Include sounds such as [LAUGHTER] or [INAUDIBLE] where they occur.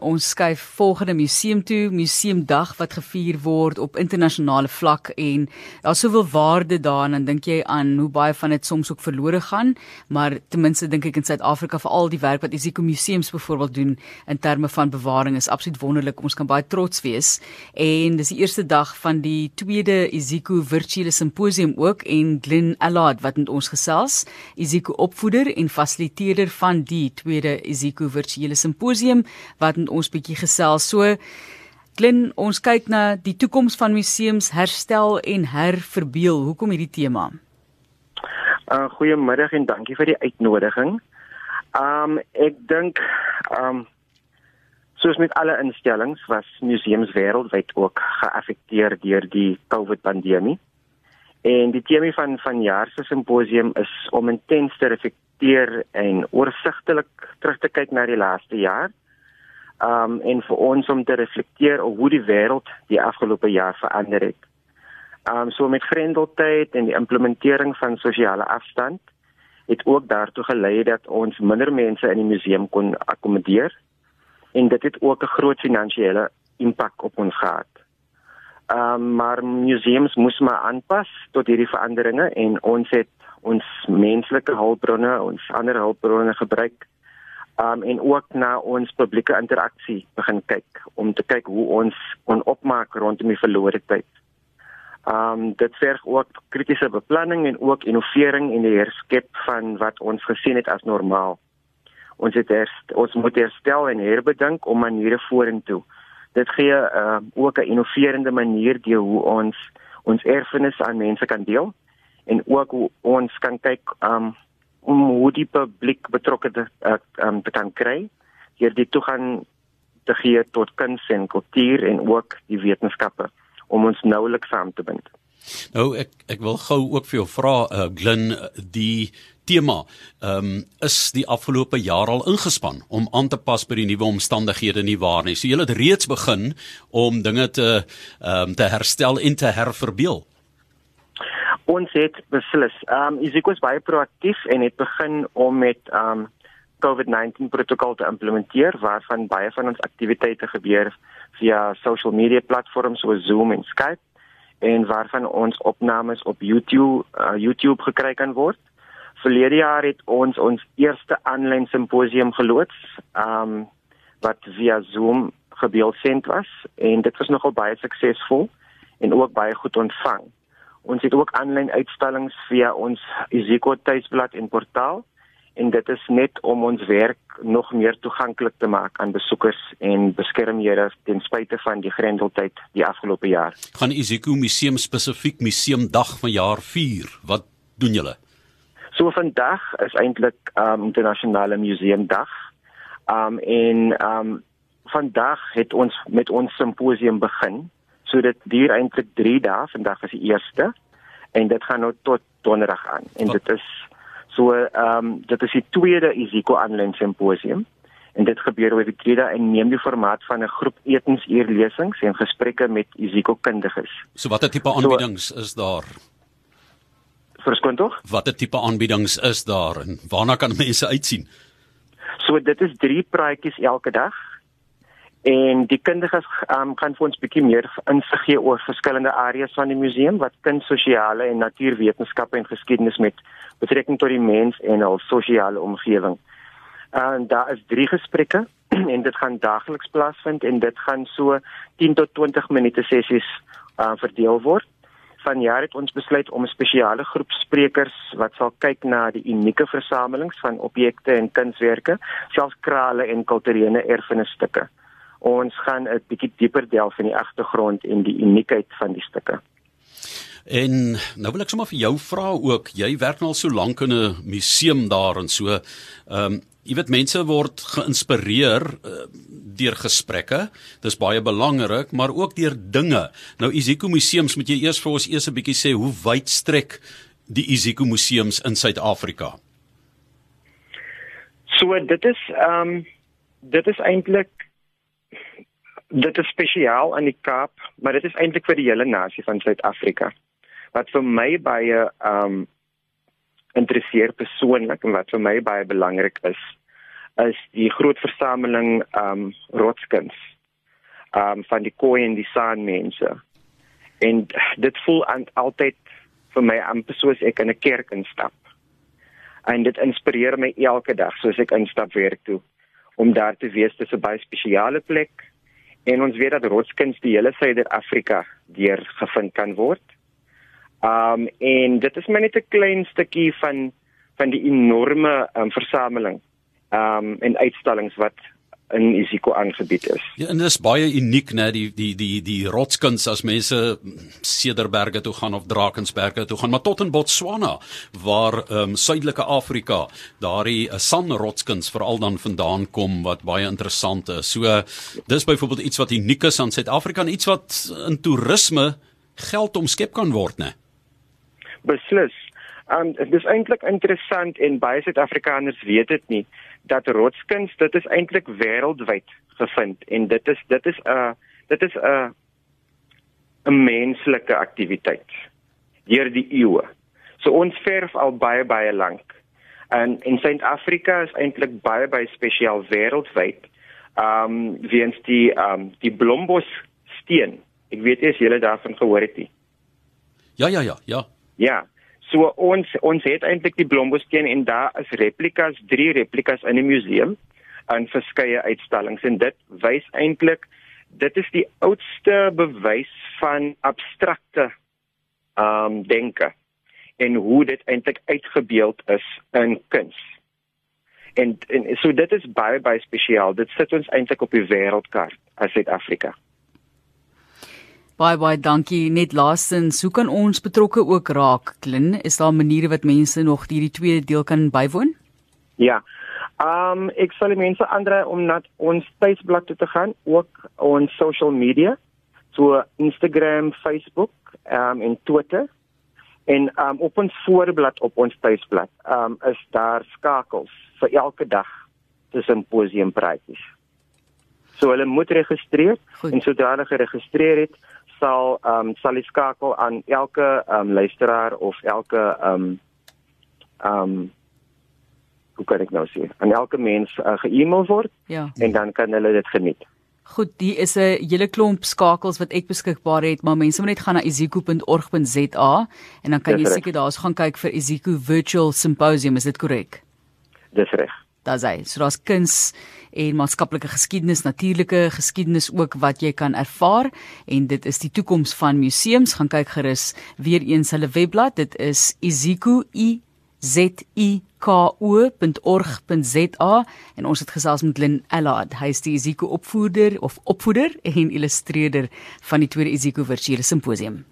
Ons skuif volgende museum toe, Museumdag wat gevier word op internasionale vlak en daar's soveel waarde daarin en dink jy aan hoe baie van dit soms ook verlore gaan, maar ten minste dink ek in Suid-Afrika vir al die werk wat Isiko Museums byvoorbeeld doen in terme van bewaring is absoluut wonderlik. Ons kan baie trots wees. En dis die eerste dag van die tweede Isiko virtuele simposium ook en Glen Allard wat met ons gesels, Isiko opvoeder en fasiliteerder van die tweede Isiko virtuele simposium wat ons bietjie gesels. So Glen, ons kyk na die toekoms van museums herstel en herverbeel. Hoekom hierdie tema? Uh goeiemiddag en dankie vir die uitnodiging. Um ek dink um soos met alle instellings was museums wêreldwyd ook geaffekteer deur die COVID-pandemie. En die tema van van jaar se simposium is om intens te reflekteer en oorsigtelik terug te kyk na die laaste jaar um en vir ons om te reflekteer op hoe die wêreld die afgelope jaar verander het. Um so met grendeltyd en die implementering van sosiale afstand het ook daartoe gelei dat ons minder mense in die museum kon akkommodeer en dit het ook 'n groot finansiële impak op ons gehad. Um maar museums moes maar aanpas tot hierdie veranderinge en ons het ons menslike hulpbronne, ons ander hulpbronne gebruik um, en ook na ons publieke interaksie begin kyk om te kyk hoe ons kon opmaak rondom die verlore tyd. Um dit verg ook kritiese beplanning en ook innovering en die herskep van wat ons gesien het as normaal. Ons het herst, ons moet herstel en herbedink om maniere vorentoe. Dit gee uh, ook 'n innoverende manier deur hoe ons ons erfenis aan mense kan deel en ook hoe ons kan kyk um om hoe die publiek betrokke te, uh, um, te kan kry hier die toegang te gee tot kuns en kultuur en ook die wetenskappe om ons noulik saam te bind. Nou ek ek wil gou ook vir jou vra uh, Glyn die tema ehm um, is die afgelope jaar al ingespan om aan te pas by die nuwe omstandighede nie waar nie. So jy het reeds begin om dinge te ehm um, te herstel en te herverbeel ons het beslis. Ehm um, Isiko is baie proaktief en het begin om met ehm um, COVID-19 protokol te implementeer waarvan baie van ons aktiwiteite gebeur via social media platforms soos Zoom en Skype en waarvan ons opnames op YouTube uh, YouTube gekry kan word. Verlede jaar het ons ons eerste aanlyn simposium geloods, ehm um, wat via Zoom gebeeldsend was en dit was nogal baie suksesvol en ook baie goed ontvang. Ons het ook aanlyn uitstallings via ons Isiko tuisblad en portaal en dit is net om ons werk nog meer toeganklik te maak aan besoekers en beskermhede ten spyte van die grendeltyd die afgelope jaar. Gaan Isiko Museum spesifiek Museumdag van jaar 4. Wat doen julle? So vandag is eintlik um internasionale museumdag. Um en um vandag het ons met ons simposium begin So dit duur eintlik 3 dae. Vandag is die eerste en dit gaan nou tot donderdag aan. En oh. dit is so ehm um, dit is die tweede Isiko aanlyn simposium en dit gebeur oor die tweede en neem die formaat van 'n groep etensuurlesings en gesprekke met Isiko kundiges. So watter tipe aanbiedings so, is daar? Verskoon tog? Watter tipe aanbiedings is daar en waarna kan mense uitsien? So dit is drie praatjies elke dag en die kundiges um, gaan vir ons bietjie meer insig gee oor verskillende areas van die museum wat kunstsosiale en natuurwetenskappe en geskiedenis met betrekking tot die mens en hul sosiale omgewing. En daar is drie gesprekke [CLEARS THROAT] en dit gaan daagliks plaasvind en dit gaan so 10 tot 20 minute sessies uh, verdeel word. Vanjaar het ons besluit om 'n spesiale groep sprekers wat sal kyk na die unieke versamelings van objekte en kunswerke, selfs krale en kulturele erfenisstukke ons gaan 'n bietjie dieper delf in die agtergrond en die uniekheid van die stukke. En nou wil ek sommer vir jou vra ook, jy werk nou al so lank in 'n museum daar en so. Ehm um, jy weet mense word geïnspireer uh, deur gesprekke. Dis baie belangrik, maar ook deur dinge. Nou Isiko Museums moet jy eers vir ons eers 'n bietjie sê hoe wyd strek die Isiko Museums in Suid-Afrika? So dit is ehm um, dit is eintlik dit is spesiaal aan die Kaap, maar dit is eintlik vir die hele nasie van Suid-Afrika. Wat vir my baie um interesseer persoonlik en wat vir my baie belangrik is, is die groot versameling um rotskuns um van die Khoi en die San mense. En dit voel altyd vir my amper soos ek in 'n kerk instap. En dit inspireer my elke dag soos ek instap werk toe om daar te wees dis 'n baie spesiale plek en ons weet dat rotskuns die hele Suider-Afrika deur gevind kan word. Um en dit is maar net 'n klein stukkie van van die enorme um, versameling um en uitstallings wat in Isiko aangebied is. Ja, en dit is baie uniek nê die die die die rotskuns as mense Cederberge toe gaan of Drakensberge toe gaan, maar tot in Botswana waar ehm um, suidelike Afrika daardie uh, sanrotskuns veral dan vandaan kom wat baie interessant is. So dis byvoorbeeld iets wat uniek is aan Suid-Afrika en iets wat in toerisme geld omskep kan word nê. Beslis. Um dit is eintlik interessant en baie Suid-Afrikaners weet dit nie dat rotskuns dit is eintlik wêreldwyd gevind en dit is dit is 'n uh, dit is 'n uh, 'n menslike aktiwiteit deur die eeue. So ons verf al baie baie lank. En in Suid-Afrika is eintlik baie baie spesiaal wêreldwyd. Um weens die um die blombos steen. Ek weet nie as julle daarvan gehoor het nie. Ja ja ja, ja. Ja. So ons ons het eintlik die blombosteen en daar is replikas, drie replikas in die museum aan verskeie uitstallings en dit wys eintlik dit is die oudste bewys van abstrakte ehm um, denke en hoe dit eintlik uitgebeeld is in kuns. En, en so dit is baie baie spesiaal. Dit sit ons eintlik op die wêreldkaart as Suid-Afrika. Baie baie dankie. Net laastens, hoe kan ons betrokke ook raak? Klin, is daar maniere wat mense nog hierdie tweede deel kan bywoon? Ja. Ehm um, ek sal mense aandra om na ons tuisblad toe te gaan, ook ons social media, so Instagram, Facebook, ehm um, en Twitter. En ehm um, op ons voorblad op ons tuisblad, ehm um, is daar skakels vir elke dag tussen posium praatjies. So hulle moet registreer Goed. en sodra hulle geregistreer het, sal ehm um, sal die skakel aan elke ehm um, luisteraar of elke ehm um, ehm um, hoe kan ek nou sê? Aan elke mens uh, ge-email word. Ja. En dan kan hulle dit geniet. Goed, die is 'n hele klomp skakels wat ek beskikbaar het, maar mense moet net gaan na iziko.org.za en dan kan jy seker daar's gaan kyk vir Iziko Virtual Symposium, is dit korrek? Dis reg. Daar's hy. So daar's kuns en maatskaplike geskiedenis, natuurlike geskiedenis ook wat jy kan ervaar en dit is die toekoms van museums. Gaan kyk gerus weer eens hulle webblad. Dit is iziko i z i k o.org.za en ons het gesels met Lynn Allard. Hy is die Iziko opvoeder of opvoeder en illustreerder van die tweede Iziko virtuele simposium.